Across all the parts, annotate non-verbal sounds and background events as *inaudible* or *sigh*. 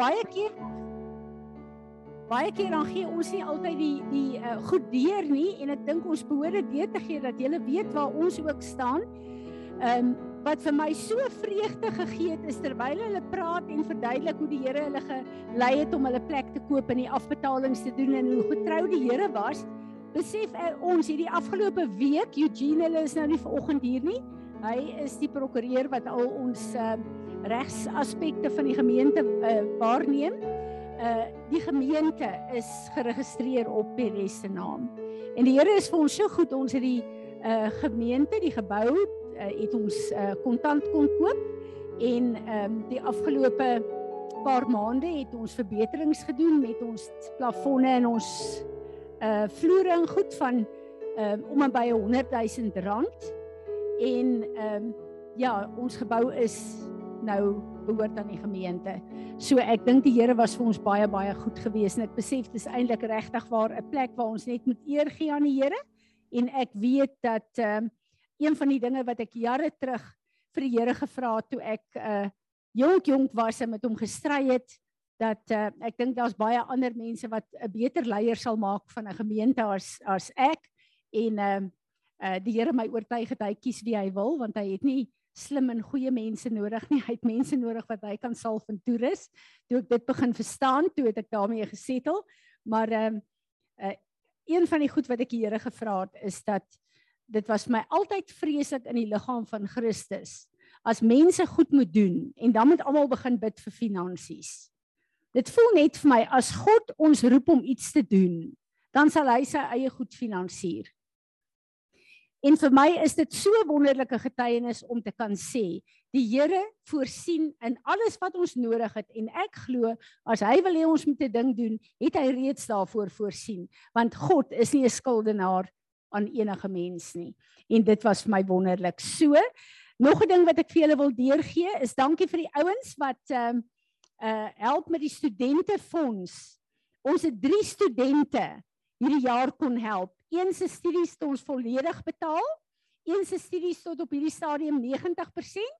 baie keer baie keer dan gee ons nie altyd die die uh, goed deur nie en ek dink ons behoort dit deur te gee dat jy weet waar ons ook staan. Ehm um, wat vir my so vreugde gegee het is terwyl hulle praat en verduidelik hoe die Here hulle gelei het om hulle plek te koop en die afbetalings te doen en hoe getrou die Here was. Besef uh, ons hierdie afgelope week Eugene hulle is nou nie vanoggend hier nie. Hy is die prokureur wat al ons uh, regsaspekte van die gemeente uh, waarneem uh die gemeente is geregistreer op Peres se naam. En die Here is vir ons so goed. Ons het die uh gemeente, die gebou uh, het ons uh kontant kon koop en ehm um, die afgelope paar maande het ons verbeterings gedoen met ons plafonne en ons uh vloere en goed van ehm um, om en by 100 000 rand. En ehm um, ja, ons gebou is nou behoort aan die gemeente. So ek dink die Here was vir ons baie baie goed geweest en ek besef dis eintlik regtig waar 'n plek waar ons net moet eer gee aan die Here en ek weet dat ehm um, een van die dinge wat ek jare terug vir die Here gevra het toe ek 'n uh, eh, jonk jonk was en met hom gestry het dat uh, ek dink daar's baie ander mense wat 'n beter leier sal maak van 'n gemeente as as ek en ehm uh, uh, die Here my oortuig het hy kies wie hy wil want hy het nie slim en goeie mense nodig nie. *laughs* Hy het mense nodig wat hy kan salf en toerus. Toe ek dit begin verstaan, toe het ek daarmee gesettel. Maar ehm uh, uh, een van die goed wat ek die Here gevra het is dat dit was my altyd vreeslik in die liggaam van Christus as mense goed moet doen en dan moet almal begin bid vir finansies. Dit voel net vir my as God ons roep om iets te doen, dan sal hy sy eie goed finansier. En vir my is dit so 'n wonderlike getuienis om te kan sê, die Here voorsien in alles wat ons nodig het en ek glo as hy wil hê ons moet 'n ding doen, het hy reeds daarvoor voorsien, want God is nie 'n skuldenaar aan enige mens nie. En dit was vir my wonderlik. So, nog 'n ding wat ek vir julle wil deurgee is dankie vir die ouens wat ehm uh, uh help met die studentefonds. Ons het 3 studente hierdie jaar kon help een se studies het ons volledig betaal. Een se studies tot op hierdie stadium 90%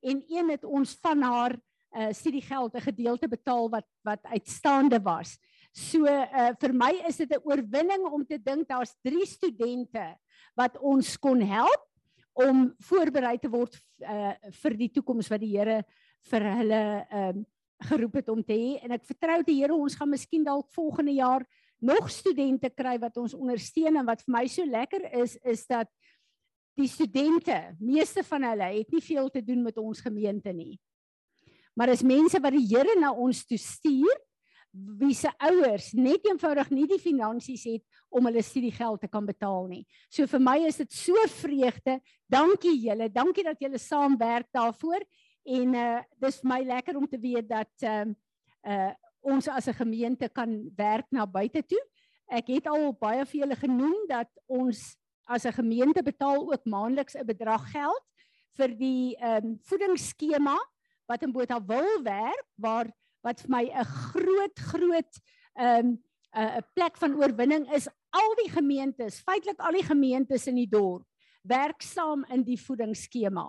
en een het ons van haar uh studiegeld 'n gedeelte betaal wat wat uitstaande was. So uh vir my is dit 'n oorwinning om te dink daar's 3 studente wat ons kon help om voorberei te word uh vir die toekoms wat die Here vir hulle ehm uh, geroep het om te hê en ek vertrou die Here ons gaan miskien dalk volgende jaar nog studente kry wat ons ondersteun en wat vir my so lekker is is dat die studente, meeste van hulle het nie veel te doen met ons gemeente nie. Maar as mense wat die Here na ons toe stuur, wie se ouers net eenvoudig nie die finansies het om hulle studiegeld te kan betaal nie. So vir my is dit so vreugde. Dankie julle. Dankie dat julle saamwerk daarvoor en uh dis vir my lekker om te weet dat ehm uh, uh ons as 'n gemeente kan werk na buite toe. Ek het al baie vir julle genoem dat ons as 'n gemeente betaal ook maandeliks 'n bedrag geld vir die ehm um, voedingsskema wat in Botawil werk waar wat vir my 'n groot groot ehm um, 'n plek van oorwinning is al die gemeentes, feitelik al die gemeentes in die dorp werk saam in die voedingsskema.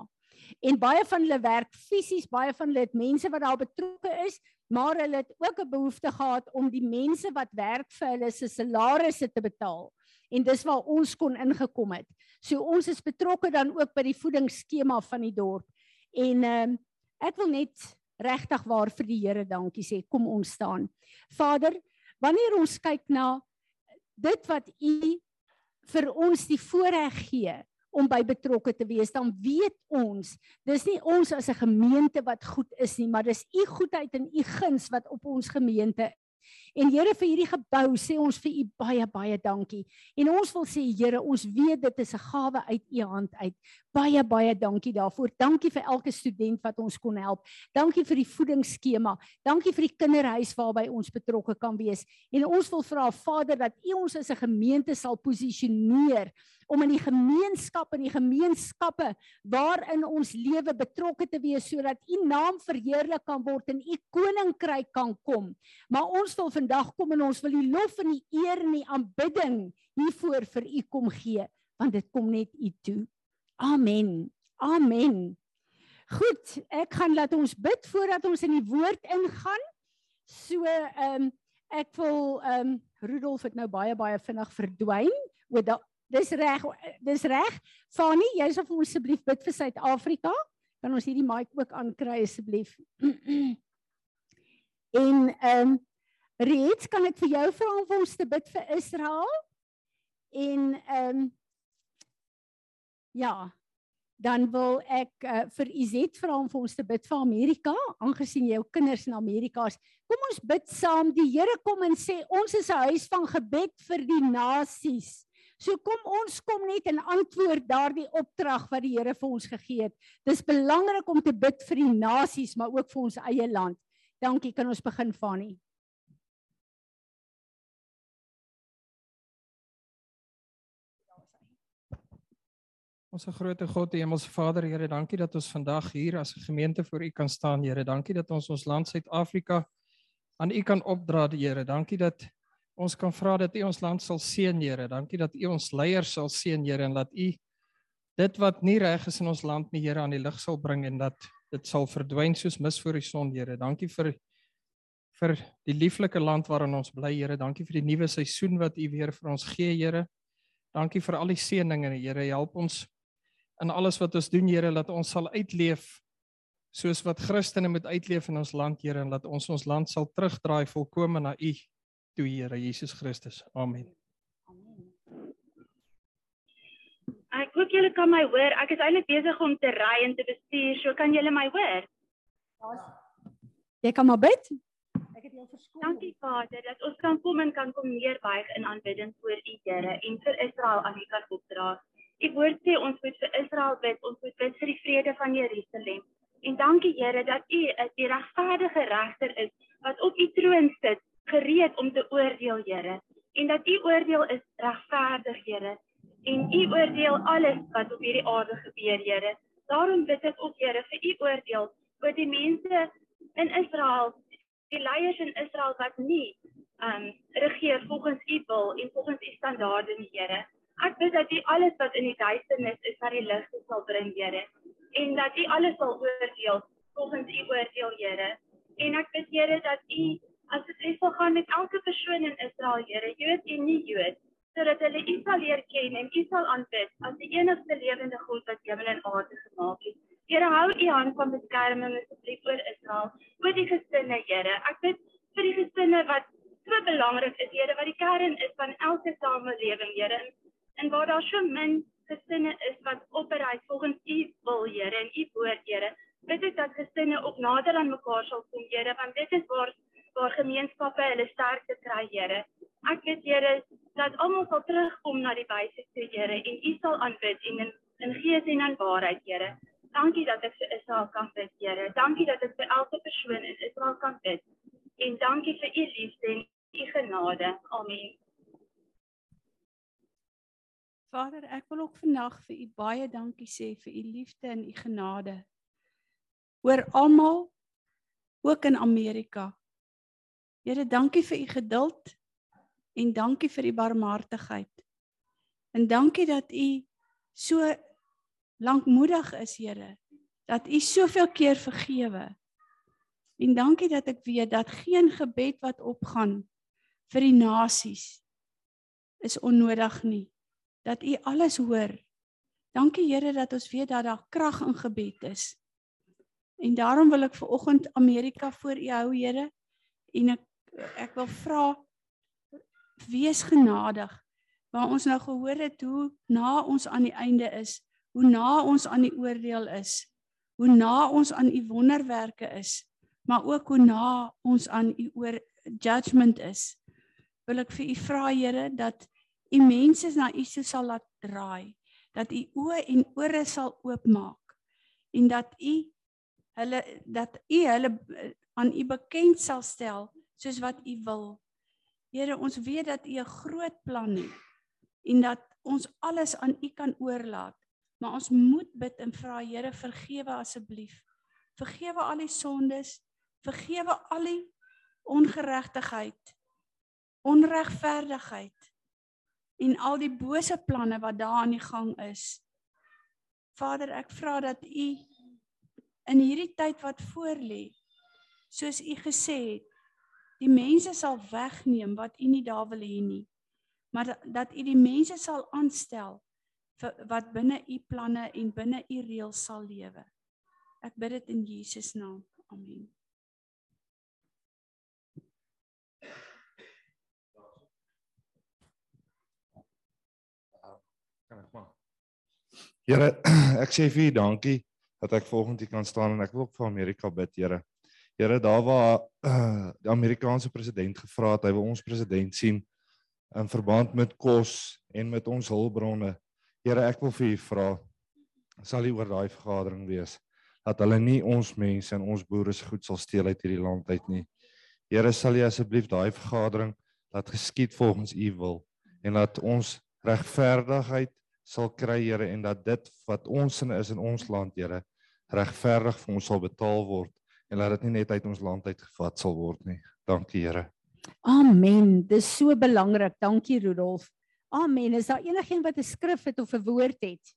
En baie van hulle werk fisies, baie van hulle het mense wat daar betrokke is, maar hulle het ook 'n behoefte gehad om die mense wat werk vir hulle se salarisse te betaal. En dis waar ons kon ingekom het. So ons is betrokke dan ook by die voedingsskema van die dorp. En ehm uh, ek wil net regtig waar vir die Here dankie sê. Kom ons staan. Vader, wanneer ons kyk na dit wat U vir ons die voorreg gee om by betrokke te wees, dan weet ons, dis nie ons as 'n gemeente wat goed is nie, maar dis u goedheid en u guns wat op ons gemeente En Here vir hierdie gebou sê ons vir u baie baie dankie. En ons wil sê Here, ons weet dit is 'n gawe uit u hand uit. Baie baie dankie daarvoor. Dankie vir elke student wat ons kon help. Dankie vir die voedingsskema. Dankie vir die kinderhuis waarby ons betrokke kan wees. En ons wil vra Vader dat u ons as 'n gemeente sal posisioneer om in die gemeenskap en die gemeenskappe waarin ons lewe betrokke te wees sodat u naam verheerlik kan word en u koninkryk kan kom. Maar ons wil vandag kom en ons wil die lof en die eer en die aanbidding hiervoor vir u kom gee want dit kom net u toe. Amen. Amen. Goed, ek gaan laat ons bid voordat ons in die woord ingaan. So ehm um, ek wil ehm um, Rudolf het nou baie baie vinnig verdwyn. O, da, dis reg, dis reg. Fani, jy sal vir ons asseblief bid vir Suid-Afrika. Kan ons hierdie mic ook aankry asseblief? *clears throat* en ehm um, Reeds, kan ek vir jou vra om vir ons te bid vir Israel? En ehm um, ja, dan wil ek uh, vir Izet vra om vir ons te bid vir Amerika, aangesien jou kinders in Amerika is. Kom ons bid saam. Die Here kom en sê ons is 'n huis van gebed vir die nasies. So kom ons kom net en antwoord daardie opdrag wat die Here vir ons gegee het. Dis belangrik om te bid vir die nasies, maar ook vir ons eie land. Dankie, kan ons begin van nie. Ons grote God, die Hemelse Vader, Here, dankie dat ons vandag hier as 'n gemeente voor U kan staan, Here. Dankie dat ons ons land Suid-Afrika aan U kan opdra, Here. Dankie dat ons kan vra dat U ons land sal seën, Here. Dankie dat U ons leiers sal seën, Here, en dat U dit wat nie reg is in ons land nie, Here, aan die lig sal bring en dat dit sal verdwyn soos mis voor die son, Here. Dankie vir vir die lieflike land waarin ons bly, Here. Dankie vir die nuwe seisoen wat U weer vir ons gee, Here. Dankie vir al die seëninge, Here. Help ons in alles wat ons doen, Here, dat ons sal uitleef soos wat Christene moet uitleef in ons land, Here, en dat ons ons land sal terugdraai volkome na U toe, Here Jesus Christus. Amen. Ek hoop julle kan my hoor. Ek is eintlik besig om te ry en te bestuur, so kan julle my hoor? Jy kan maar bid. Ek het jou verskoon. Dankie Vader dat ons kan kom en kan kom neerbuig in aanbidding voor U Here en vir Israel aan U kan opdra. U woord sê ons moet vir Israel bid, ons moet bid vir die vrede van Jerusalem. En dankie Here dat U 'n die regverdige regter is wat op U troon sit, gereed om te oordeel, Here. En dat U oordeel is regverdig, Here. En U oordeel alles wat op hierdie aarde gebeur, Here. Daarom bid ek ook, Here, vir U oordeel oor die mense in Israel, die leiers in Israel wat nie um regeer volgens U wil en volgens U standaarde nie, Here. Ek bid dat U alles wat in die duisternis is, na die lig sal bring, Here. En dat U alles sal oordeel volgens U oordeel, Here. En ek bid, Here, dat U asseblief sal gaan met elke persoon in Israel, Here, Jood en nie Jood, sodat hulle U sal leer ken en U sal aanbid as die enigste lewende God wat hemel en aarde gemaak het. Here, hou U hand van beskerming asseblief oor Israel, oor die gesinne, Here. Ek bid vir die gesinne wat so belangrik is, Here, wat die kern is van elke samelewing, Here en waar daar so min gesinne is wat operate volgens u wil Here en u woord Here bid ek dat gesinne ook nader aan mekaar sal kom Here want dit is waar waar gemeenskappe hulle sterkte kry Here. Ek bid Here dat almal sal terugkom na die wyse toe Here en u sal aanbid en in, in gees en in waarheid Here. Dankie dat ek vir Israel kan bid Here. Dankie dat ek vir elke persoon in Israel kan bid. En dankie vir u liefde en u genade. Amen. Vader, ek wil ook vandag vir u baie dankie sê vir u liefde en u genade oor almal ook in Amerika. Here, dankie vir u geduld en dankie vir u barmhartigheid. En dankie dat u so lankmoedig is, Here, dat u soveel keer vergewe. En dankie dat ek weet dat geen gebed wat opgaan vir die nasies is onnodig nie dat U alles hoor. Dankie Here dat ons weet dat daar krag in gebed is. En daarom wil ek ver oggend Amerika voor U hou, Here. En ek ek wil vra wees genadig waar ons nou gehoor het hoe na ons aan die einde is, hoe na ons aan die oordeel is, hoe na ons aan U wonderwerke is, maar ook hoe na ons aan U oor judgment is. Wil ek vir U vra Here dat u mense na u so sal laat draai dat u oë en ore sal oopmaak en dat u hulle dat u hulle eh, aan u bekend sal stel soos wat u wil. Here, ons weet dat u 'n groot plan het en dat ons alles aan u kan oorlaat. Maar ons moet bid en vra Here vergewe asseblief. Vergewe al die sondes, vergewe al die ongeregtigheid, onregverdigheid en al die bose planne wat daar aan die gang is. Vader, ek vra dat U in hierdie tyd wat voorlê, soos U gesê het, die mense sal wegneem wat U nie daar wil hê nie. Maar dat, dat U die mense sal aanstel vir wat binne U planne en binne U reëls sal lewe. Ek bid dit in Jesus naam. Amen. Here, *clears throat* ek sê vir U dankie dat ek volgende kan staan en ek wil ook vir Amerika bid, Here. Here, daar waar uh, die Amerikaanse president gevra het hy wil ons president sien in verband met kos en met ons hulpbronne. Here, ek wil vir U vra sal U oor daai vergadering wees dat hulle nie ons mense en ons boere se goed sal steel uit hierdie land uit nie. Here, sal U asseblief daai vergadering laat geskied volgens U wil en laat ons regverdigheid sal kry Here en dat dit wat ons sin is in ons land Here regverdig vir ons sal betaal word en laat dit nie net uit ons land uitgevat sal word nie. Dankie Here. Amen. Dis so belangrik. Dankie Rudolf. Amen. Is daar enigiemand wat 'n skrif het of 'n woord het?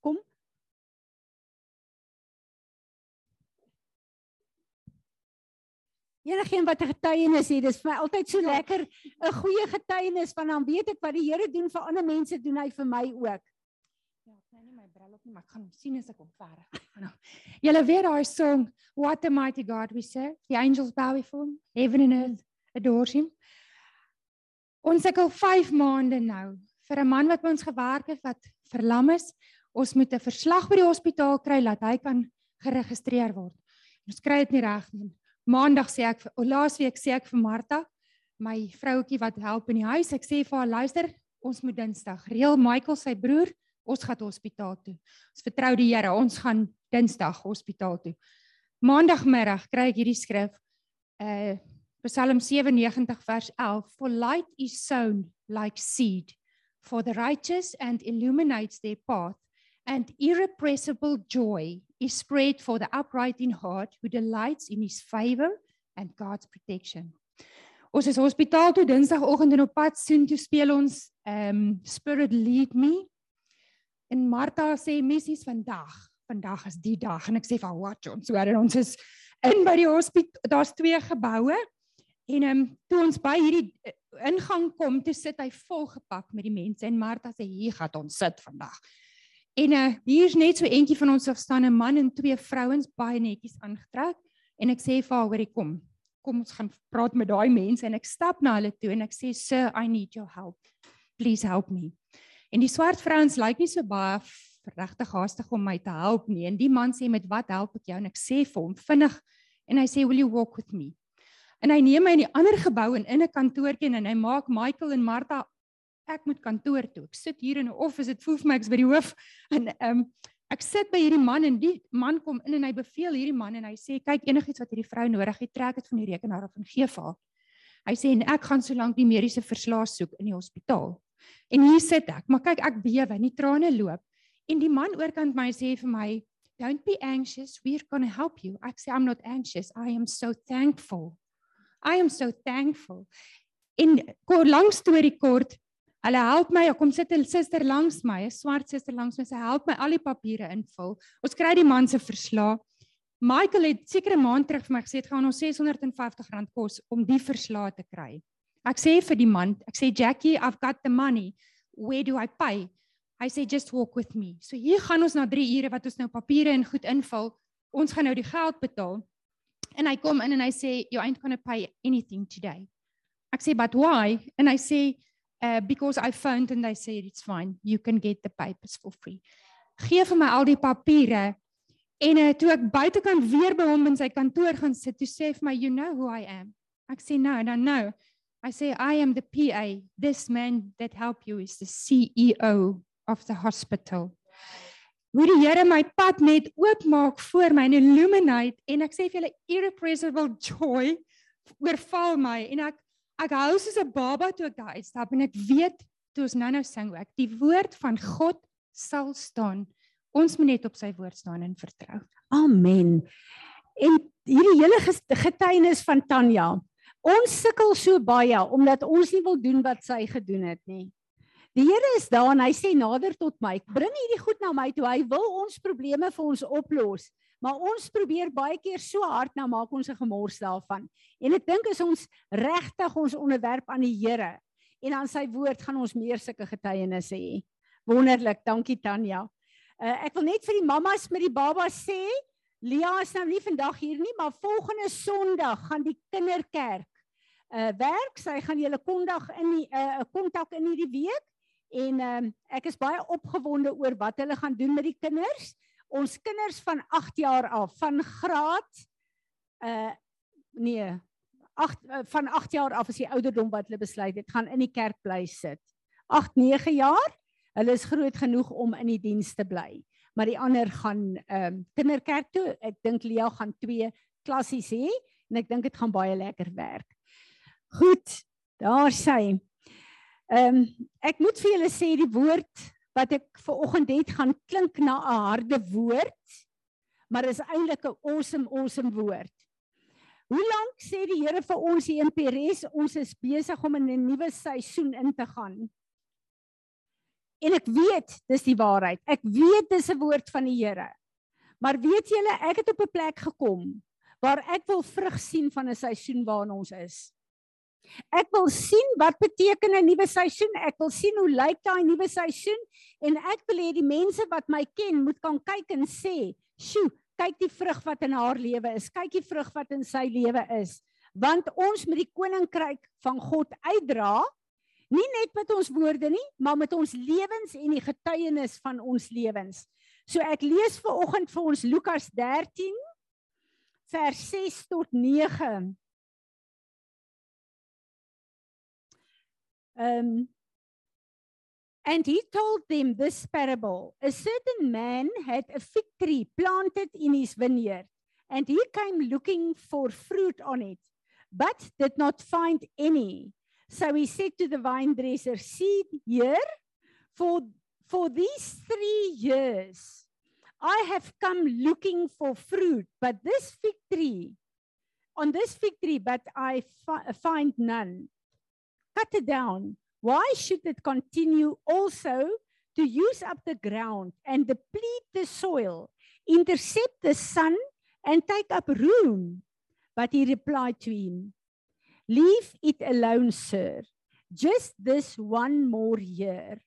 Kom. Enigiemand wat 'n getuienis het, dis vir my altyd so lekker 'n goeie getuienis van dan weet ek wat die Here doen vir ander mense, doen hy vir my ook. Kry nie maar ek gaan hom sien as ek hom verder. Julle weet daai song What a mighty God we serve. The angels bow before him. Heaven and earth adores him. Ons sukkel 5 maande nou vir 'n man wat by ons gewerk het wat verlam is. Ons moet 'n verslag by die hospitaal kry dat hy kan geregistreer word. Ons kry dit nie reg nie. Maandag sê ek vir laasweek sê ek vir Martha, my vroutjie wat help in die huis, ek sê vir haar luister, ons moet Dinsdag reël Michael sy broer, ons gaan hospitaal toe. Ons vertrou die Here, ons gaan Dinsdag hospitaal toe. Maandagmiddag kry ek hierdie skrif uh Psalm 97 vers 11 For light is sown like seed for the righteous and illuminates their path and irrepressible joy is spread for the upright in heart who delights in his favor and God's protection. Ons is hospitaal toe Dinsdagoggend en op pad soen toe speel ons um Spirit Lead Me. En Martha sê missies vandag. Vandag is die dag en ek sê van watch ons hoor en ons is in by die hospitaal. Daar's twee geboue. En ehm um, toe ons by hierdie uh, ingang kom, toe sit hy volgepak met die mense en Martha sê hier gaan ons sit vandag. En uh hier's net so eentjie van ons staan 'n man en twee vrouens baie netjies aangetrek en ek sê vir haar hoorie kom. Kom ons gaan praat met daai mense en ek stap na hulle toe en ek sê sir I need your help. Please help me. En die swart vrouens lyk nie so baie regtig haastig om my te help nie. En die man sê met wat help ek jou? En ek sê vir hom vinnig en hy sê will you walk with me? En hy neem my in die ander gebou en in 'n kantoortjie en hy maak Michael en Martha ek moet kantoor toe. Ek sit hier in 'n office, dit voel vir my ek's by die hoof en ehm um, ek sit by hierdie man en die man kom in en hy beveel hierdie man en hy sê kyk enigiets wat hierdie vrou nodig het, trek dit van die rekenaar af en gee vir haar. Hy sê en ek gaan solank die mediese verslae soek in die hospitaal. En hier sit ek, maar kyk ek bewe, nie trane loop. En die man oorkant my sê vir my, "Don't be anxious, we're going to help you." Ek sê I'm not anxious, I am so thankful. I am so thankful. En kort lank storie kort, hulle help my, ek kom sit 'n suster langs my, 'n swart suster langs my, sy help my al die papiere invul. Ons kry die man se verslag. Michael het sekere maand terug vir my gesê dit gaan ons R650 kos om die verslag te kry. Ek sê vir die man, ek sê Jackie, I've got the money. Where do I pay? Hy sê just walk with me. So hier gaan ons na 3 ure wat ons nou papiere en goed invul. Ons gaan nou die geld betaal. En hy kom in en hy sê you ain't going to pay anything today. Ek sê but why? En hy sê uh because I phoned and they said it's fine. You can get the papers for free. Gee vir my al die papiere. En uh, toe ek buitekant weer by hom in sy kantoor gaan sit, toe sê hy vir my you know who I am. Ek sê no, I don't know. I say I am the PA. This man that help you is the CEO of the hospital. Hoe die Here my pad net oopmaak voor my en illuminate en ek sê vir julle irrepressible joy oorval my en ek ek hou soos 'n baba toe ek daar uitstap en ek weet toe ons nou-nou sing ook die woord van God sal staan. Ons moet net op sy woord staan en vertrou. Amen. En hierdie hele getuienis van Tanya. Ons sukkel so baie omdat ons nie wil doen wat sy gedoen het nie. Die Here is daar en hy sê nader tot my. Bring hierdie goed na my toe. Hy wil ons probleme vir ons oplos. Maar ons probeer baie keer so hard nou maak ons 'n gemors daarvan. En ek dink as ons regtig ons onderwerp aan die Here en aan sy woord gaan ons meer sulke getuienisse hê. Wonderlik, dankie Tanya. Uh, ek wil net vir die mammas met die babas sê, Lia is nou nie vandag hier nie, maar volgende Sondag gaan die kinderkerk uh werk. Sy gaan julle kontak in die uh kontak in hierdie week en uh, ek is baie opgewonde oor wat hulle gaan doen met die kinders. Ons kinders van 8 jaar af, van graad uh nee, 8 uh, van 8 jaar af is die ouderdom wat hulle besluit het gaan in die kerk bly sit. 8 9 jaar. Hulle is groot genoeg om in die diens te bly. Maar die ander gaan ehm um, kinderkerk toe. Ek dink Lia gaan twee klassies hê en ek dink dit gaan baie lekker werk. Goed, daar sê. Ehm um, ek moet vir julle sê die woord wat ek ver oggend het gaan klink na 'n harde woord, maar is eintlik 'n awesome awesome woord. Hoe lank sê die Here vir ons hier in Peres, ons is besig om in 'n nuwe seisoen in te gaan. En ek weet dis die waarheid. Ek weet dis 'n woord van die Here. Maar weet julle, ek het op 'n plek gekom waar ek wil vrug sien van 'n seisoen waarin ons is. Ek wil sien wat beteken 'n nuwe seisoen. Ek wil sien hoe lyk daai nuwe seisoen en ek wil hê die mense wat my ken moet kan kyk en sê, "Sjoe, kyk die vrug wat in haar lewe is. Kyk die vrug wat in sy lewe is." Want ons met die koninkryk van God uitdra, nie net met ons woorde nie, maar met ons lewens en die getuienis van ons lewens. So ek lees vir oggend vir ons Lukas 13 vers 6 tot 9. Um, and he told them this parable A certain man had a fig tree planted in his vineyard, and he came looking for fruit on it, but did not find any. So he said to the vine dresser, See here, for, for these three years I have come looking for fruit, but this fig tree, on this fig tree, but I fi- find none cut it down. Why should it continue also to use up the ground and deplete the soil, intercept the sun, and take up room? But he replied to him, Leave it alone, sir, just this one more year,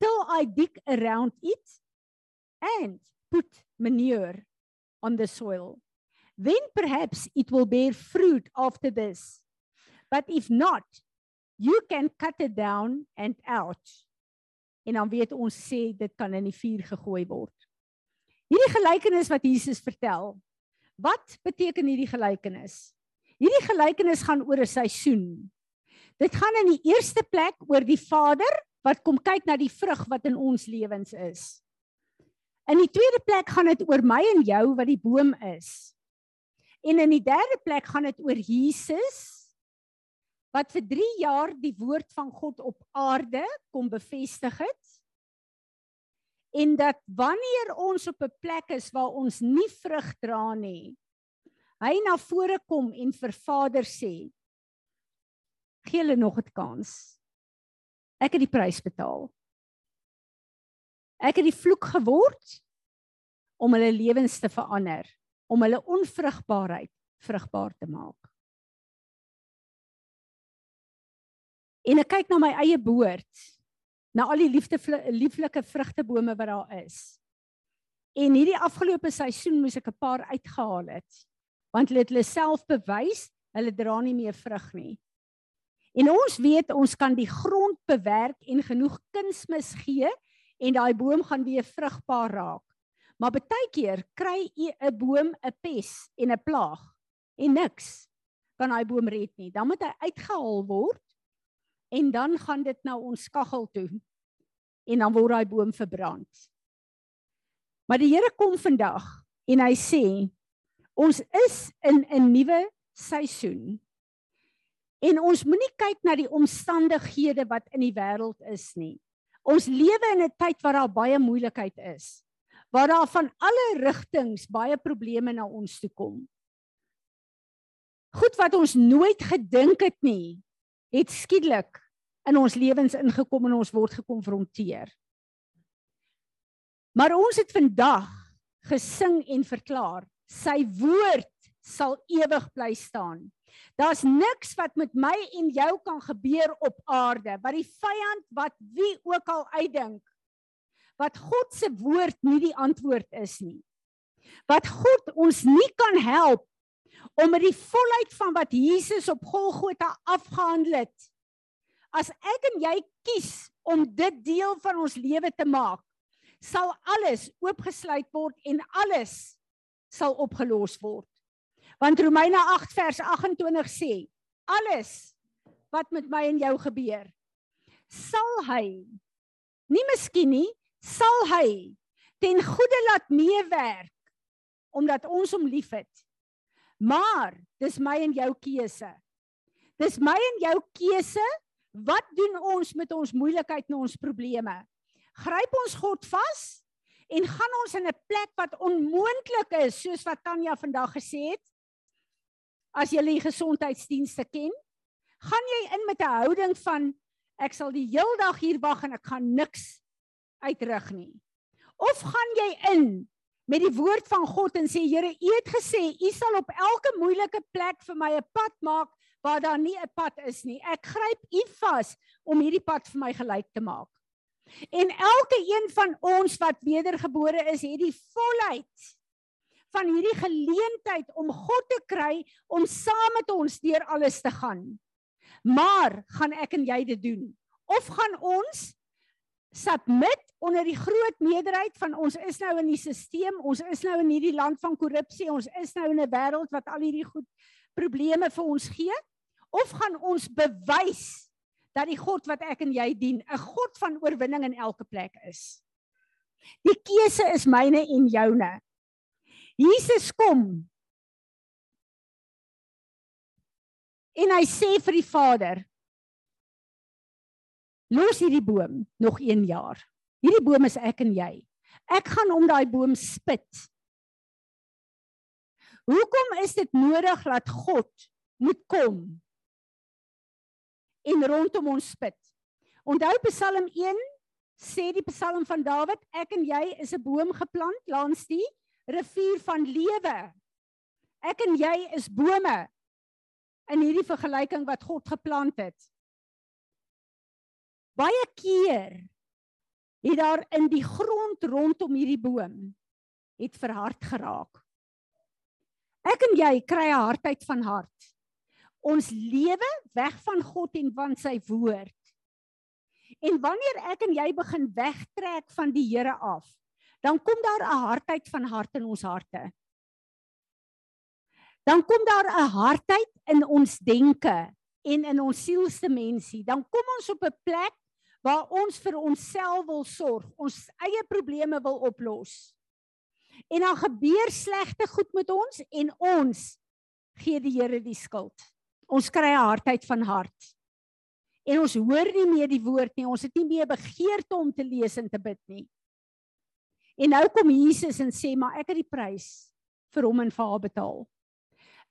till I dig around it and put manure on the soil. Then perhaps it will bear fruit after this. But if not, you can cut it down and out. En dan weet ons sê dit kan in die vuur gegooi word. Hierdie gelykenis wat Jesus vertel. Wat beteken hierdie gelykenis? Hierdie gelykenis gaan oor 'n seisoen. Dit gaan in die eerste plek oor die Vader wat kom kyk na die vrug wat in ons lewens is. In die tweede plek gaan dit oor my en jou wat die boom is. En in die derde plek gaan dit oor Jesus wat vir 3 jaar die woord van God op aarde kom bevestig het. En dat wanneer ons op 'n plek is waar ons nie vrug dra nie, hy na vore kom en vir Vader sê: "Gee hulle nog 'n kans. Ek het die prys betaal. Ek het die vloek geword om hulle lewens te verander, om hulle onvrugbaarheid vrugbaar te maak." En ek kyk na my eie boord na al die liefde lieflike vrugtebome wat daar is. En hierdie afgelope seisoen moes ek 'n paar uitgehaal het want hulle het hulle self bewys, hulle dra nie meer vrug nie. En ons weet ons kan die grond bewerk en genoeg kunsmis gee en daai boom gaan weer vrugbaar raak. Maar baie keer kry 'n boom 'n pes en 'n plaag en niks kan daai boom red nie. Dan moet hy uitgehaal word en dan gaan dit na ons kaggel toe en dan word daai boom verbrand. Maar die Here kom vandag en hy sê ons is in 'n nuwe seisoen. En ons moenie kyk na die omstandighede wat in die wêreld is nie. Ons lewe in 'n tyd waar daar baie moeilikheid is. Waar daar van alle rigtings baie probleme na ons toe kom. Goed wat ons nooit gedink het nie, het skielik in ons lewens ingekom en ons word gekonfronteer. Maar ons het vandag gesing en verklaar. Sy woord sal ewig bly staan. Daar's niks wat met my en jou kan gebeur op aarde wat die vyand wat wie ook al uitdink wat God se woord nie die antwoord is nie. Wat God ons nie kan help om met die volheid van wat Jesus op Golgotha afgehandel het. As ek en jy kies om dit deel van ons lewe te maak, sal alles oopgesluit word en alles sal opgelos word. Want Romeine 8 vers 28 sê, alles wat met my en jou gebeur, sal hy nie miskien nie, sal hy ten goeie laat meewerk omdat ons hom liefhet. Maar dis my en jou keuse. Dis my en jou keuse wat doen ons met ons moeilikheid en ons probleme? Gryp ons God vas en gaan ons in 'n plek wat onmoontlik is soos wat Tanya vandag gesê het? As jy die gesondheidsdienste ken, gaan jy in met 'n houding van ek sal die heel dag hier wag en ek gaan niks uitrig nie. Of gaan jy in met die woord van God en sê Here, U het gesê U sal op elke moeilike plek vir my 'n pad maak waar daar nie 'n pad is nie. Ek gryp U vas om hierdie pad vir my gelyk te maak. En elke een van ons wat wedergebore is, het die volheid van hierdie geleentheid om God te kry om saam met ons deur alles te gaan. Maar gaan ek en jy dit doen? Of gaan ons submit onder die groot meerderheid van ons is nou in die stelsel, ons is nou in hierdie land van korrupsie, ons is nou in 'n wêreld wat al hierdie goed probleme vir ons gee? Of gaan ons bewys dat die God wat ek en jy dien, 'n God van oorwinning in elke plek is? Die keuse is myne en joune. Jesus kom. En hy sê vir die Vader, Los hierdie boom nog 1 jaar. Hierdie boom is ek en jy. Ek gaan om daai boom spit. Hoekom is dit nodig dat God moet kom en rondom ons spit? Onthou Psalm 1 sê die Psalm van Dawid, ek en jy is 'n boom geplant langs die rivier van lewe. Ek en jy is bome in hierdie vergelyking wat God geplant het baie keer het daar in die grond rondom hierdie boom het verhard geraak. Ek en jy kry 'n hardheid van hart. Ons lewe weg van God en van sy woord. En wanneer ek en jy begin wegtrek van die Here af, dan kom daar 'n hardheid van hart in ons harte. Dan kom daar 'n hardheid in ons denke en in ons sielsdimensie. Dan kom ons op 'n plek waar ons vir onsself wil sorg, ons eie probleme wil oplos. En dan gebeur slegte goed met ons en ons gee die Here die skuld. Ons kry 'n hardheid van hart. En ons hoor nie meer die woord nie. Ons het nie meer begeerte om te lees en te bid nie. En nou kom Jesus en sê, "Maar ek het die prys vir hom en vir haar betaal.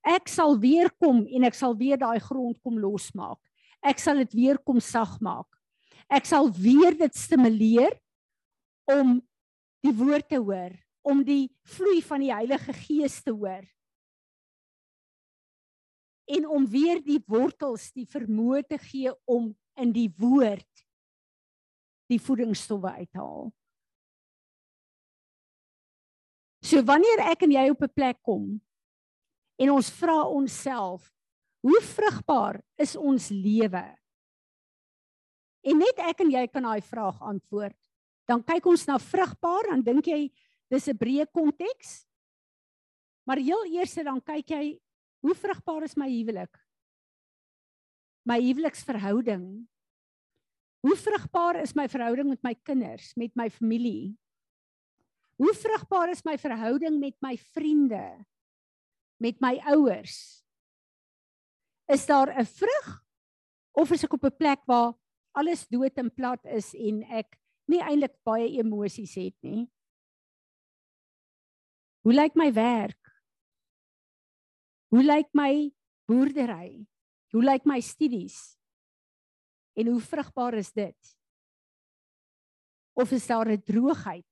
Ek sal weer kom en ek sal weer daai grond kom losmaak. Ek sal dit weer kom sag maak ek sal weer dit stimuleer om die woord te hoor, om die vloei van die Heilige Gees te hoor. En om weer die wortels die vermoë te gee om in die woord die voedingsstowwe uit te haal. So wanneer ek en jy op 'n plek kom en ons vra onsself, hoe vrugbaar is ons lewe? En net ek en jy kan daai vraag antwoord. Dan kyk ons na vrugbaar, dan dink jy dis 'n breë konteks. Maar heel eers dan kyk jy hoe vrugbaar is my huwelik? My huweliksverhouding. Hoe vrugbaar is my verhouding met my kinders, met my familie? Hoe vrugbaar is my verhouding met my vriende? Met my ouers? Is daar 'n vrug of is ek op 'n plek waar alles dood en plat is en ek nie eintlik baie emosies het nie. Hoe lyk my werk? Hoe lyk my boerdery? Hoe lyk my studies? En hoe vrugbaar is dit? Of is daar 'n droogheid?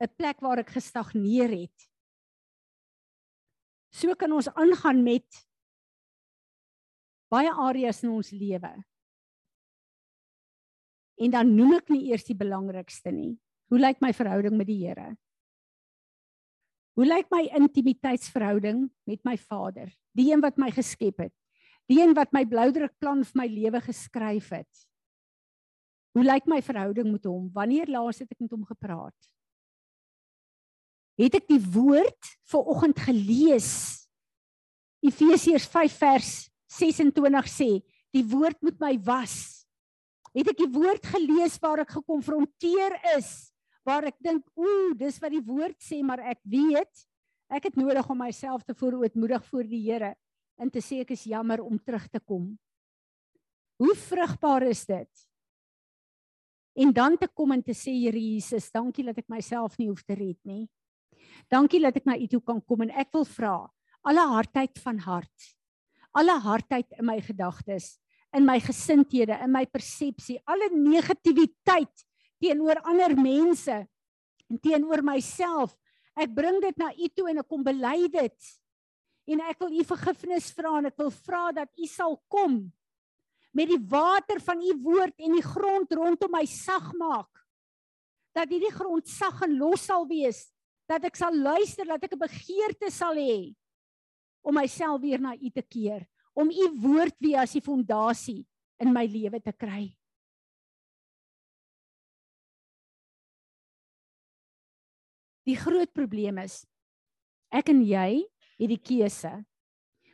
'n plek waar ek gestagneer het. So kan ons aangaan met baie areas in ons lewe. En dan noem ek nie eers die belangrikste nie. Hoe lyk my verhouding met die Here? Hoe lyk my intimiteitsverhouding met my Vader, die een wat my geskep het? Die een wat my bloudrukplan vir my lewe geskryf het? Hoe lyk my verhouding met hom? Wanneer laas het ek met hom gepraat? Het ek die woord vir oggend gelees? Efesiërs 5 vers 26 sê, die woord moet my was. Het ek die woord gelees waar ek gekonfronteer is, waar ek dink, ooh, dis wat die woord sê, maar ek weet ek het nodig om myself te voorootmoedig voor die Here en te sê ek is jammer om terug te kom. Hoe vrugbaar is dit? en dan te kom en te sê Here Jesus, dankie dat ek myself nie hoef te red nie. Dankie dat ek na U toe kan kom en ek wil vra alle hardheid van hart. Alle hardheid in my gedagtes, in my gesindhede, in my persepsie, alle negativiteit teenoor ander mense en teenoor myself. Ek bring dit na U toe en ek kom bely dit. En ek wil U vergifnis vra en ek wil vra dat U sal kom met die water van u woord en die grond rondom my sag maak. Dat hierdie grond sag en los sal wees, dat ek sal luister, dat ek 'n begeerte sal hê om myself weer na u te keer, om u woord weer as die fondasie in my lewe te kry. Die groot probleem is ek en jy het die keuse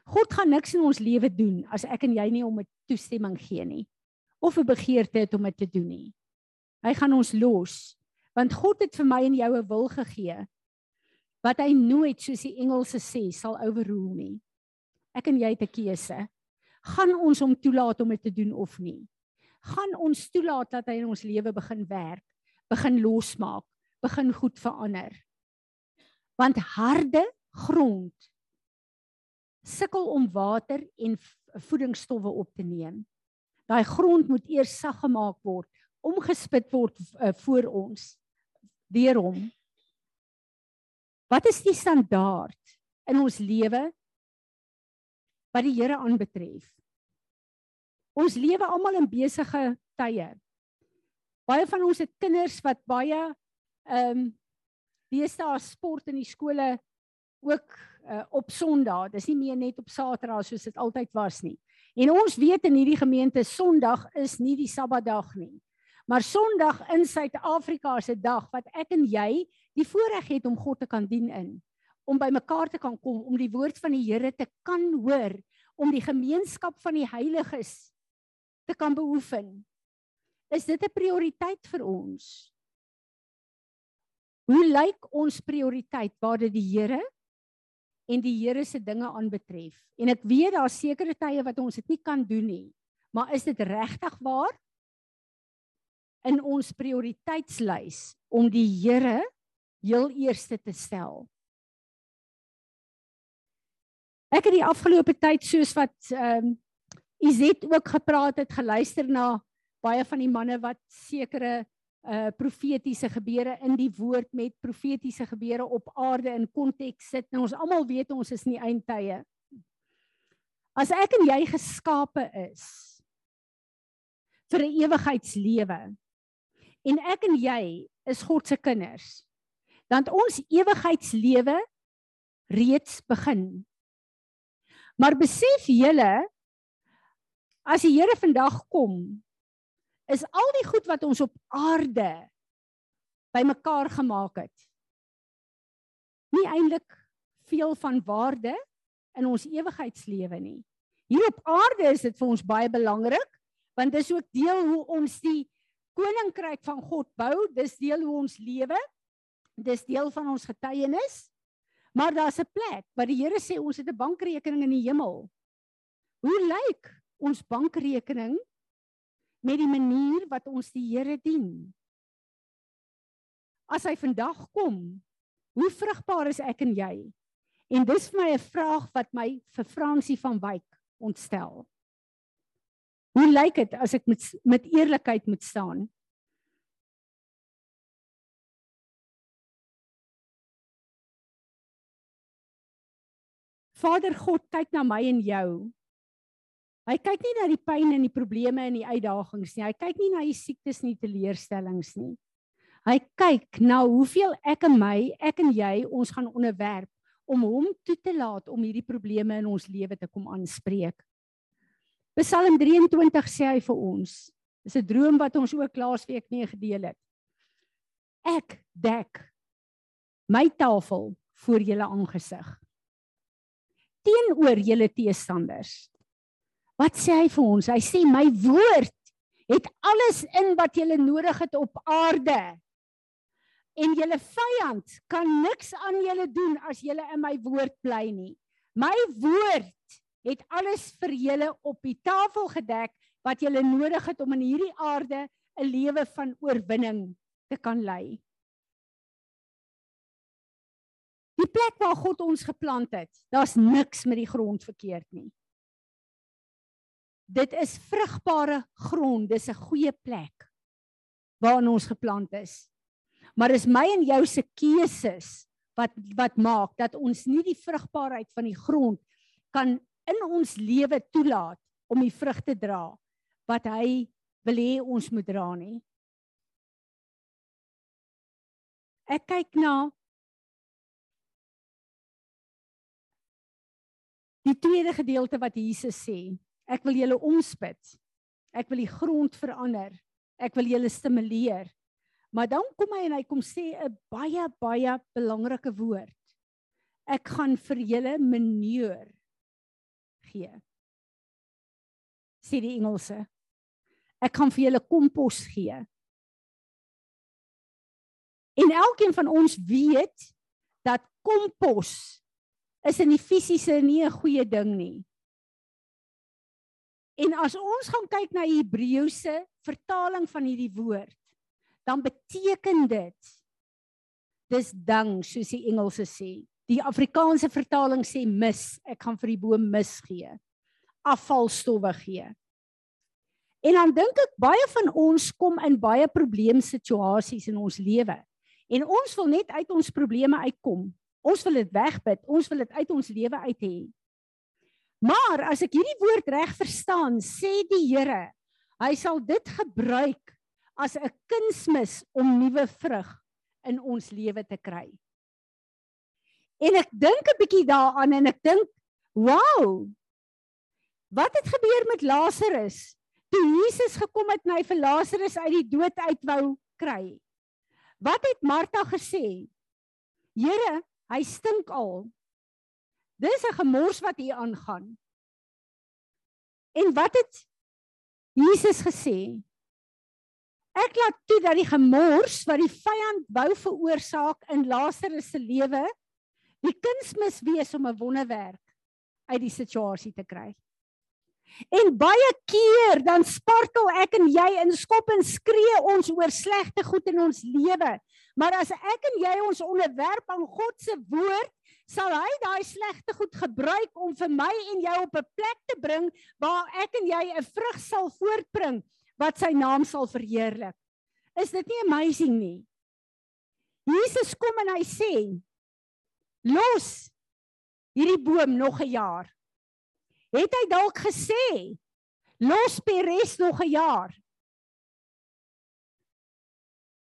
God gaan niks in ons lewe doen as ek en jy nie om 'n toestemming gee nie of 'n begeerte het om dit te doen nie. Hy gaan ons los want God het vir my en jou 'n wil gegee wat hy nooit soos die Engelse sê sal overrule nie. Ek en jy het 'n keuse. Gaan ons hom toelaat om dit te doen of nie? Gaan ons toelaat dat hy in ons lewe begin werk, begin losmaak, begin goed verander? Want harde grond sukkel om water en voedingsstowwe op te neem. Daai grond moet eers sag gemaak word, omgespit word uh, voor ons deur hom. Wat is die standaard in ons lewe wat die Here aanbetref? Ons lewe almal in besige tye. Baie van ons het kinders wat baie ehm um, deesdae sport in die skole ook uh, op Sondag. Dis nie meer net op Saterdag soos dit altyd was nie. En ons weet in hierdie gemeente Sondag is nie die Sabbatdag nie. Maar Sondag in Suid-Afrika se dag wat ek en jy die voorreg het om God te kan dien in, om by mekaar te kan kom, om die woord van die Here te kan hoor, om die gemeenskap van die heiliges te kan beoefen. Is dit 'n prioriteit vir ons? Hoe lyk ons prioriteit waar dit die Here en die Here se dinge aanbetref. En ek weet daar sekere tye wat ons dit nie kan doen nie. Maar is dit regtig waar in ons prioriteitslys om die Here heel eerste te stel? Ek het die afgelope tyd soos wat ehm um, Izet ook gepraat het, geluister na baie van die manne wat sekere uh profetiese gebeure in die woord met profetiese gebeure op aarde in konteks sit. Nou ons almal weet ons is in die eindtye. As ek en jy geskape is vir 'n ewigheidslewe en ek en jy is God se kinders, dan ons ewigheidslewe reeds begin. Maar besef julle as die Here vandag kom is al die goed wat ons op aarde bymekaar gemaak het nie eintlik veel van waarde in ons ewigheidslewe nie. Hier op aarde is dit vir ons baie belangrik want dit is ook deel hoe ons die koninkryk van God bou, dis deel hoe ons lewe. Dis deel van ons getuienis. Maar daar's 'n plek waar die Here sê ons het 'n bankrekening in die hemel. Hoe lyk ons bankrekening met die manier wat ons die Here dien. As hy vandag kom, hoe vrugbaar is ek en jy? En dis vir my 'n vraag wat my vir Fransie van Wyk ontstel. Hoe lyk dit as ek met met eerlikheid moet staan? Vader God kyk na my en jou. Hy kyk nie na die pyn en die probleme en die uitdagings nie. Hy kyk nie na die siektes en die teleurstellings nie. Hy kyk na hoeveel ek en my, ek en jy ons gaan onderwerp om hom toe te laat om hierdie probleme in ons lewe te kom aanspreek. Psalm 23 sê hy vir ons. Dis 'n droom wat ons ook laasweek mee gedeel het. Ek dek my tafel voor julle aangesig teenoor julle teestanders. Wat sê hy vir ons? Hy sê my woord het alles in wat julle nodig het op aarde. En julle vyand kan niks aan julle doen as julle in my woord bly nie. My woord het alles vir julle op die tafel gedek wat julle nodig het om in hierdie aarde 'n lewe van oorwinning te kan lei. Die plek waar God ons geplant het, daar's niks met die grond verkeerd nie. Dit is vrugbare grond, dis 'n goeie plek waarin ons geplant is. Maar is my en jou se keuses wat wat maak dat ons nie die vrugbaarheid van die grond kan in ons lewe toelaat om die vrug te dra wat hy wil hê ons moet dra nie. Ek kyk na Die tweede gedeelte wat Jesus sê, ek wil julle omspit. Ek wil die grond verander. Ek wil julle stimuleer. Maar dan kom hy en hy kom sê 'n baie baie belangrike woord. Ek gaan vir julle manure gee. Sê die Engelse. Ek gaan vir julle kompos gee. En elkeen van ons weet dat kompos is in die fisiese nie 'n goeie ding nie. En as ons gaan kyk na die Hebreëse vertaling van hierdie woord, dan beteken dit dis dang soos die Engelse sê. Die Afrikaanse vertaling sê mis, ek gaan vir die boom mis gee. Afvalstowwe gee. En dan dink ek baie van ons kom in baie probleemsituasies in ons lewe. En ons wil net uit ons probleme uitkom. Ons wil dit wegbid. Ons wil dit uit ons lewe uit hê. Maar as ek hierdie woord reg verstaan, sê die Here, hy sal dit gebruik as 'n kunsmis om nuwe vrug in ons lewe te kry. En ek dink 'n bietjie daaraan en ek dink, "Wow! Wat het gebeur met Lazarus? Toe Jesus gekom het en hy vir Lazarus uit die dood uit wou kry. Wat het Martha gesê? Here, Hy stink al. Dis 'n gemors wat hier aangaan. En wat het Jesus gesê? Ek laat toe dat die gemors wat die vyand wou veroorsaak in Lazarus se lewe die kunsmis wees om 'n wonderwerk uit die situasie te kry. En baie keer dan spartel ek en jy in skop en skree ons oor slegte goed in ons lewe. Maar as ek en jy ons onderwerp aan God se woord, sal hy daai slegte goed gebruik om vir my en jou op 'n plek te bring waar ek en jy 'n vrug sal voortbring wat sy naam sal verheerlik. Is dit nie amazing nie? Jesus kom en hy sê: "Los hierdie boom nog 'n jaar." het hy dalk gesê los Peres nog 'n jaar.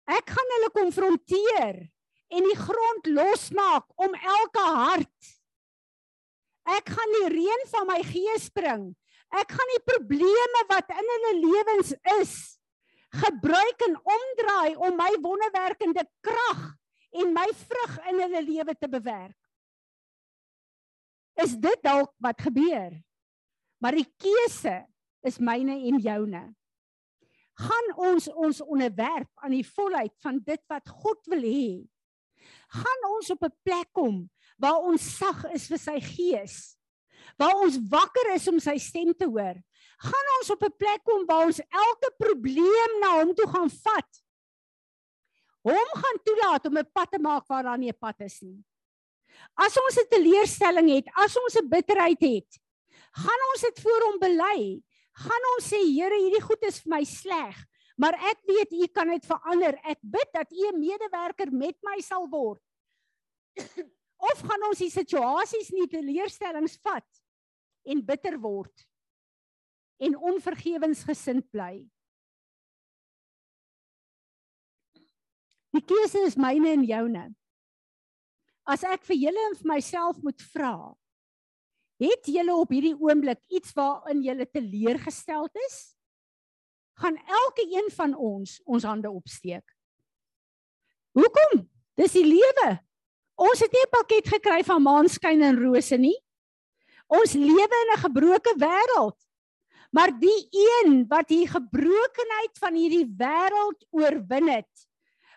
Ek gaan hulle konfronteer en die grond losmaak om elke hart. Ek gaan die reën van my gees bring. Ek gaan die probleme wat in hulle lewens is gebruik en omdraai om my wonderwerkende krag en my vrug in hulle lewe te bewerk. Is dit dalk wat gebeur? Maar die keuse is myne en joune. Gaan ons ons onderwerp aan die volheid van dit wat God wil hê. Gaan ons op 'n plek kom waar ons sag is vir sy gees. Waar ons wakker is om sy stem te hoor. Gaan ons op 'n plek kom waar ons elke probleem na hom toe gaan vat. Hom gaan toelaat om 'n pad te maak waar daar nie 'n pad is nie. As ons 'n teleurstelling het, as ons 'n bitterheid het, gaan ons dit voor hom bely. Gaan ons sê Here, hierdie goed is vir my sleg, maar ek weet U kan dit verander. Ek bid dat U 'n medewerker met my sal word *coughs* Of gaan ons die situasies nie teleurstellings vat en bitter word en onvergewensgesind bly? Die keuse is myne en joune. As ek vir julle en vir myself moet vra, het julle op hierdie oomblik iets waarin julle teleurgesteld is? Gaan elke een van ons ons hande opsteek. Hoekom? Dis die lewe. Ons het nie 'n pakket gekry van maanskyn en rose nie. Ons lewe in 'n gebroke wêreld. Maar die een wat hier gebrokenheid van hierdie wêreld oorwin het,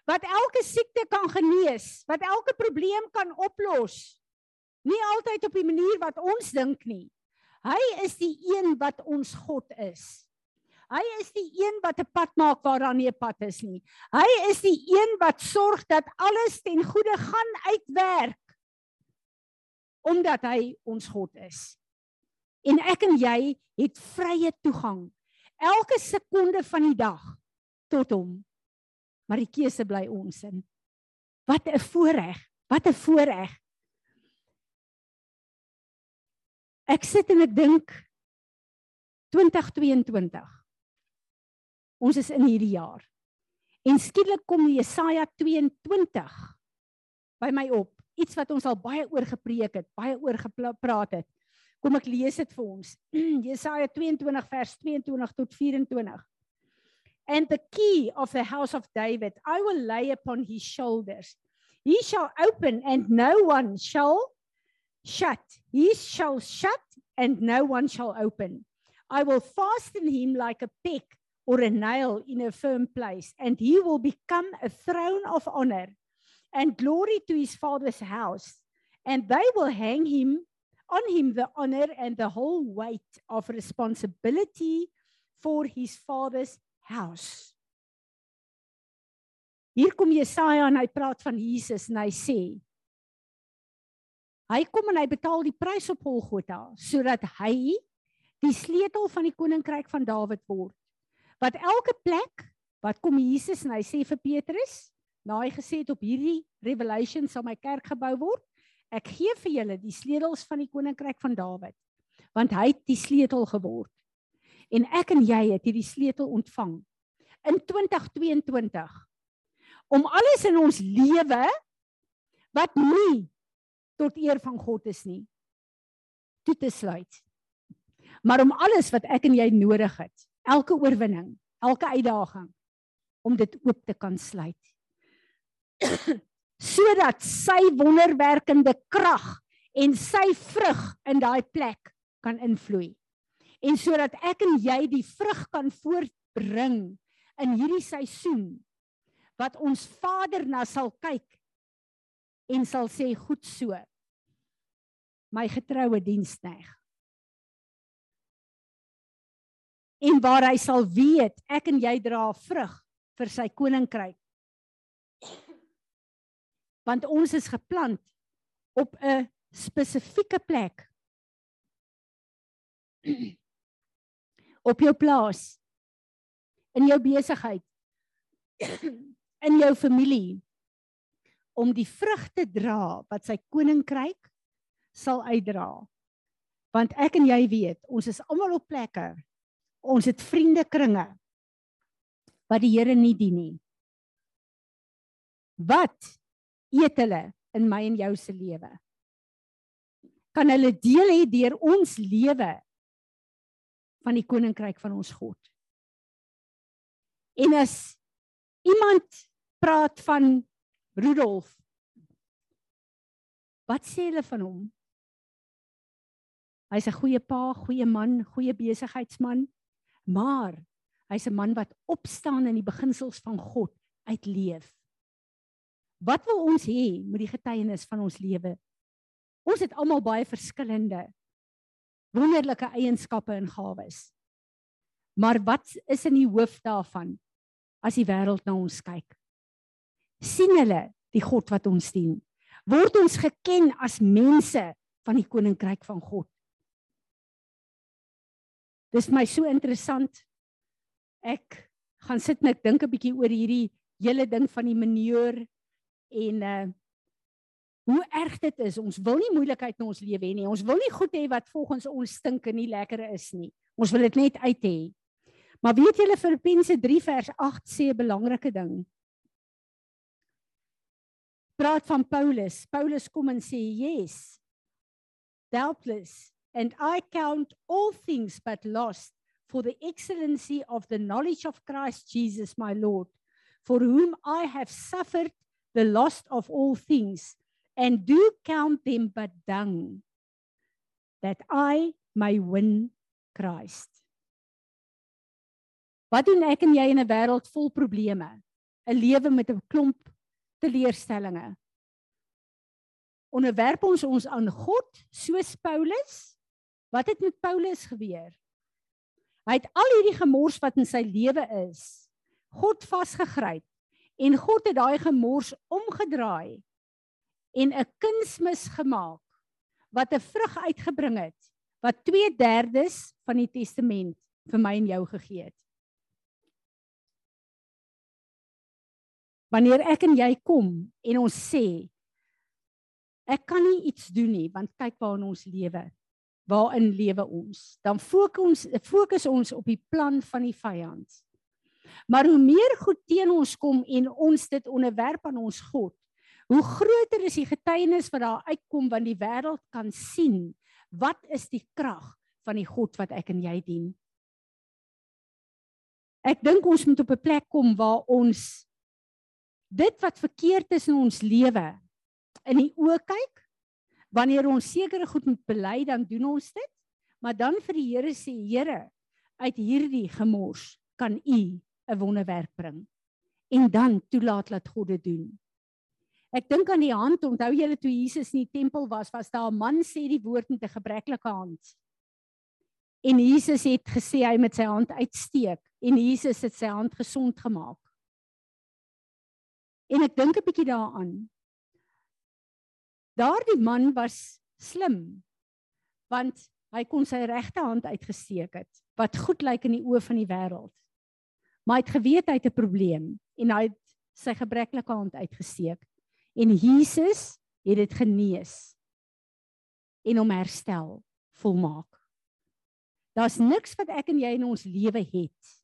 wat elke siekte kan genees, wat elke probleem kan oplos. Nie altyd op die manier wat ons dink nie. Hy is die een wat ons God is. Hy is die een wat 'n pad maak waar daar nie 'n pad is nie. Hy is die een wat sorg dat alles ten goeie gaan uitwerk omdat hy ons God is. En ek en jy het vrye toegang elke sekonde van die dag tot hom maar die keuse bly ons in. Wat 'n voorreg, wat 'n voorreg. Ek sit en ek dink 2022. Ons is in hierdie jaar. En skielik kom Jesaja 22 by my op. Iets wat ons al baie oor gepreek het, baie oor gepraat het. Kom ek lees dit vir ons. *clears throat* Jesaja 22 vers 22 tot 24 and the key of the house of David I will lay upon his shoulders. He shall open and no one shall shut. He shall shut and no one shall open. I will fasten him like a peg or a nail in a firm place, and he will become a throne of honor and glory to his father's house. And they will hang him on him the honor and the whole weight of responsibility for his father's house. Hier kom Jesaja en hy praat van Jesus en hy sê hy kom en hy betaal die prys op Golgotha sodat hy die sleutel van die koninkryk van Dawid word. Wat elke plek wat kom Jesus en hy sê vir Petrus, na hy gesê het op hierdie revelation sal my kerk gebou word, ek gee vir julle die sleutels van die koninkryk van Dawid, want hy het die sleutel geword en ek en jy het hierdie sleutel ontvang in 2022 om alles in ons lewe wat nie tot eer van God is nie toe te sluit. Maar om alles wat ek en jy nodig het, elke oorwinning, elke uitdaging om dit oop te kan sluit. *clears throat* sodat sy wonderwerkende krag en sy vrug in daai plek kan invloei en sodat ek en jy die vrug kan voortbring in hierdie seisoen wat ons Vader na sal kyk en sal sê goed so. My getroue diensknegt en waar hy sal weet ek en jy dra vrug vir sy koninkryk. Want ons is geplant op 'n spesifieke plek. Op jou plaas. In jou besigheid. In jou familie om die vrugte dra wat sy koninkryk sal uitdra. Want ek en jy weet ons is almal op plekke. Ons het vriendekringe wat die Here nie dien nie. Wat eet hulle in my en jou se lewe? Kan hulle deel hê deur ons lewe van die koninkryk van ons God. En as iemand praat van Rudolf wat sê hulle van hom? Hy's 'n goeie pa, goeie man, goeie besigheidsman, maar hy's 'n man wat opstaan in die beginsels van God uitleef. Wat wil ons hê met die getuienis van ons lewe? Ons het almal baie verskillende wonderlike eienskappe en gawes. Maar wat is in die hoof daarvan as die wêreld na ons kyk? Sien hulle die God wat ons dien? Word ons geken as mense van die koninkryk van God? Dis my so interessant. Ek gaan sit en ek dink 'n bietjie oor hierdie hele ding van die meneer en uh hoe erg dit is. Ons wil nie moeilikheid in ons lewe hê nie. Ons wil nie goed hê wat volgens ons stink en nie lekker is nie. Ons wil dit net uit hê. Maar weet julle Filippense 3 vers 8 sê 'n belangrike ding. Praat van Paulus. Paulus kom en sê, "Yes. Doubtless, and I count all things but lost for the excellency of the knowledge of Christ Jesus my Lord, for whom I have suffered the loss of all things, and do count them but dung, that I may win Christ." Wat doen ek en jy in 'n wêreld vol probleme? 'n Lewe met 'n klomp teleurstellings. Onderwerp ons ons aan God soos Paulus? Wat het met Paulus gebeur? Hy het al hierdie gemors wat in sy lewe is, God vasgegryp en God het daai gemors omgedraai en 'n kunsmis gemaak wat 'n vrug uitgebring het wat 2/3 van die testament vir my en jou gegee het. Wanneer ek en jy kom en ons sê ek kan nie iets doen nie want kyk waar in ons lewe waarin lewe ons dan fokus ons fokus ons op die plan van die vyand. Maar hoe meer goed teen ons kom en ons dit onderwerp aan ons God, hoe groter is die getuienis wat daar uitkom want die wêreld kan sien wat is die krag van die God wat ek en jy dien. Ek dink ons moet op 'n plek kom waar ons dit wat verkeerd is in ons lewe in die oë kyk wanneer ons sekere goed moet bely dan doen ons dit maar dan vir die Here sê Here uit hierdie gemors kan u 'n wonderwerk bring. En dan toelaat dat God dit doen. Ek dink aan die hand onthou julle toe Jesus in die tempel was was daar 'n man sê die woord met 'n gebreklike hand. En Jesus het gesê hy met sy hand uitsteek en Jesus het sy hand gesond gemaak En ek dink 'n bietjie daaraan. Daardie man was slim want hy kon sy regte hand uitgesteek het wat goed lyk in die oë van die wêreld. Maar hy het geweet hy het 'n probleem en hy het sy gebreklike hand uitgesteek en Jesus het dit genees en hom herstel volmaak. Daar's niks wat ek en jy in ons lewe het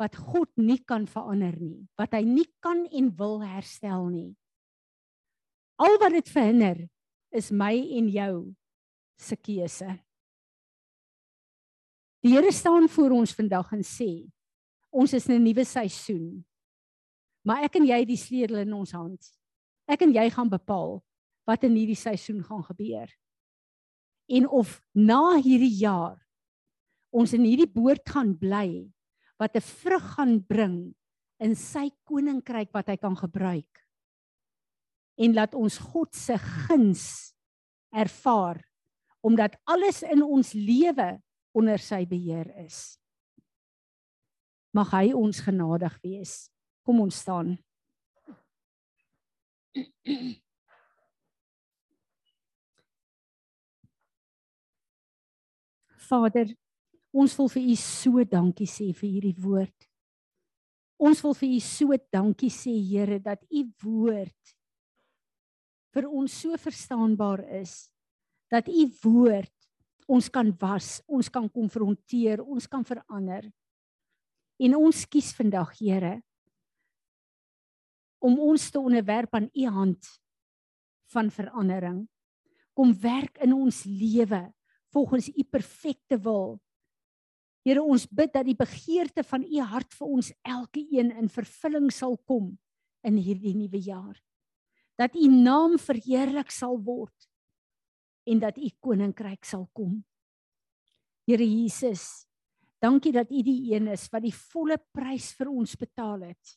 wat God nie kan verander nie, wat hy nie kan en wil herstel nie. Al wat dit verhinder is my en jou se keuse. Die Here staan voor ons vandag en sê ons is in 'n nuwe seisoen. Maar ek en jy het die sleutel in ons hand. Ek en jy gaan bepaal wat in hierdie seisoen gaan gebeur. En of na hierdie jaar ons in hierdie boord gaan bly wat 'n vrug gaan bring in sy koninkryk wat hy kan gebruik. En laat ons God se guns ervaar omdat alles in ons lewe onder sy beheer is. Mag hy ons genadig wees. Kom ons staan. *clears throat* Vader, Ons wil vir u so dankie sê vir hierdie woord. Ons wil vir u so dankie sê Here dat u woord vir ons so verstaanbaar is dat u woord ons kan was, ons kan konfronteer, ons kan verander. En ons kies vandag Here om ons te onderwerp aan u hand van verandering. Kom werk in ons lewe volgens u perfekte wil Here ons bid dat die begeerte van u hart vir ons elkeen in vervulling sal kom in hierdie nuwe jaar. Dat u naam verheerlik sal word en dat u koninkryk sal kom. Here Jesus, dankie dat u die een is wat die volle prys vir ons betaal het.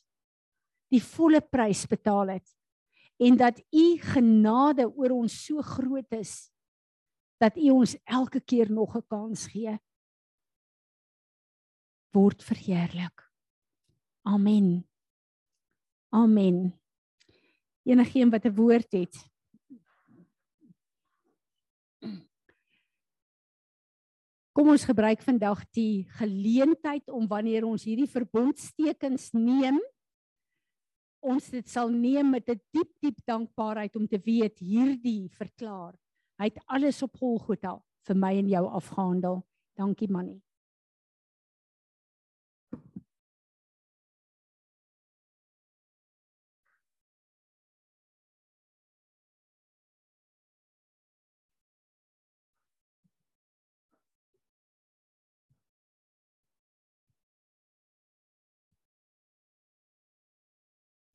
Die volle prys betaal het en dat u genade oor ons so groot is dat u ons elke keer nog 'n kans gee word verheerlik. Amen. Amen. Enigeen wat 'n woord het. Kom ons gebruik vandag die geleentheid om wanneer ons hierdie verbondstekens neem ons dit sal neem met 'n diep diep dankbaarheid om te weet hierdie verklaar. Hy het alles op Golgotha vir my en jou afgehandel. Dankie Mannie.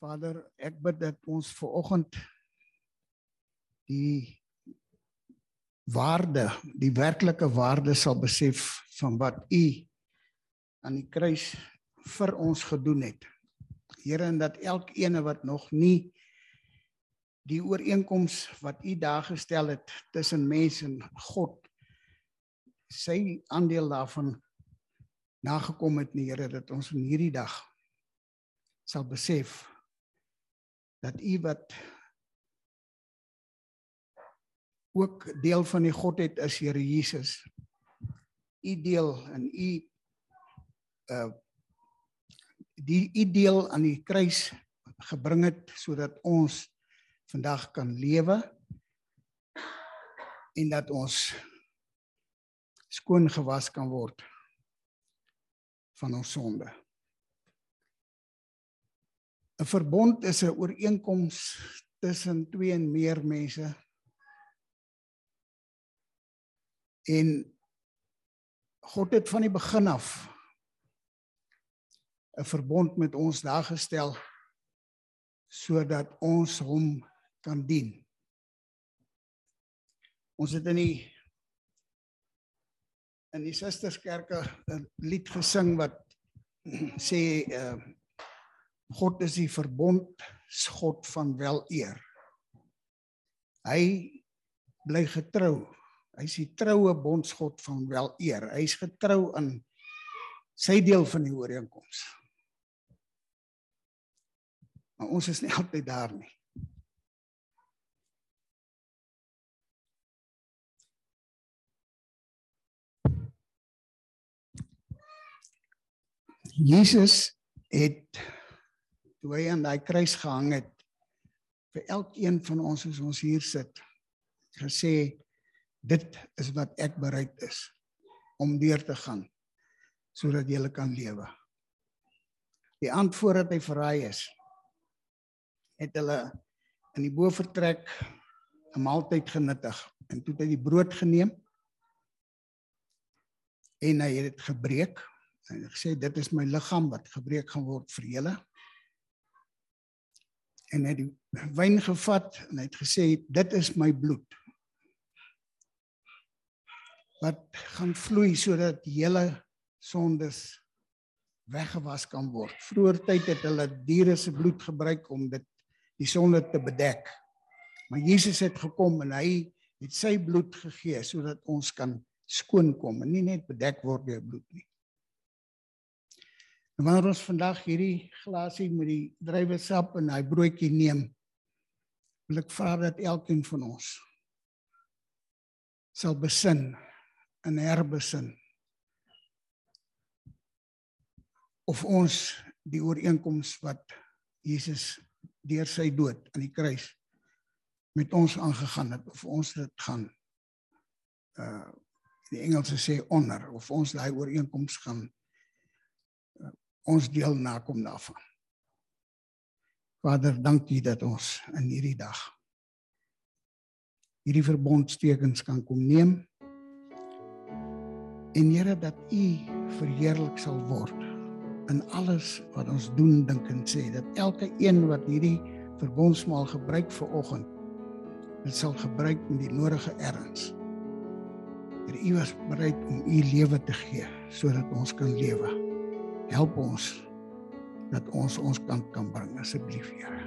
Vader, ek bid dat ons ver oggend die waarde, die werklike waarde sal besef van wat U aan die kruis vir ons gedoen het. Here, en dat elkeen wat nog nie die ooreenkoms wat U daar gestel het tussen mens en God sy aandeel daarvan nagekom het, Here, dat ons in hierdie dag sal besef dat u wat ook deel van die Godheid is Here Jesus. U deel in u uh die u deel aan die kruis gebring het sodat ons vandag kan lewe en dat ons skoon gewas kan word van ons sonde. 'n verbond is 'n ooreenkoms tussen twee en meer mense. En God het van die begin af 'n verbond met ons daar gestel sodat ons hom kan dien. Ons het in die in die Susterskerke 'n lied gesing wat *clears throat* sê uh God is die verbond God van wel eer. Hy bly getrou. Hy's die troue bondsgod van wel eer. Hy's getrou aan sy deel van die ooreenkoms. Maar ons is nie altyd daar nie. Jesus het toe hy aan daai kruis gehang het. Vir elkeen van ons as ons hier sit gesê dit is wat ek bereid is om deur te gaan sodat jy kan lewe. Die antwoord wat hy verraai is het hulle in die bofortrek 'n maaltyd genuttig en toe het hy die brood geneem en hy het dit gebreek. En gesê dit is my liggaam wat gebreek gaan word vir julle en hy het die wyn gevat en hy het gesê dit is my bloed wat gaan vloei sodat hele sondes weggewas kan word. Vroeger tyd het hulle diere se bloed gebruik om dit die sonde te bedek. Maar Jesus het gekom en hy het sy bloed gegee sodat ons kan skoon kom en nie net bedek word deur bloed nie. En wanneer ons vandag hierdie glasie met die druiwesap en hy broodjie neem, wil ek vra dat elkeen van ons sal besin en herbesin of ons die ooreenkoms wat Jesus deur sy dood aan die kruis met ons aangegaan het of ons dit gaan uh die Engelse sê onder of ons daai ooreenkoms gaan ons deel nakom daarvan. Vader, dankie dat ons in hierdie dag hierdie verbondstekens kan kom neem. En Here dat U verheerlik sal word in alles wat ons doen, dink en sê dat elke een wat hierdie verbondsmaal gebruik vir oggend dit sal gebruik met die nodige erns. Dat U was bereid om U lewe te gee sodat ons kan lewe help ons dat ons ons kant kan bring asseblief Here.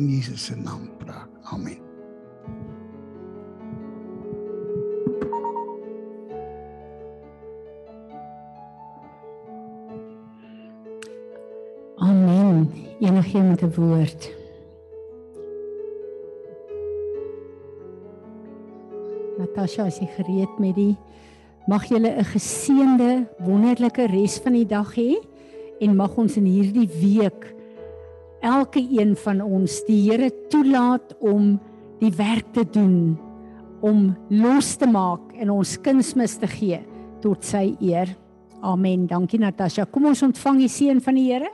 In Jesus se naam praat. Amen. Amen. Enige met 'n woord? Natasha is gereed met die Mag julle 'n geseënde, wonderlike res van die dag hê en mag ons in hierdie week elke een van ons die Here toelaat om die werk te doen om los te maak en ons kunsmis te gee tot sy eer. Amen. Dankie Natasha. Kom ons ontvang die seën van die Here.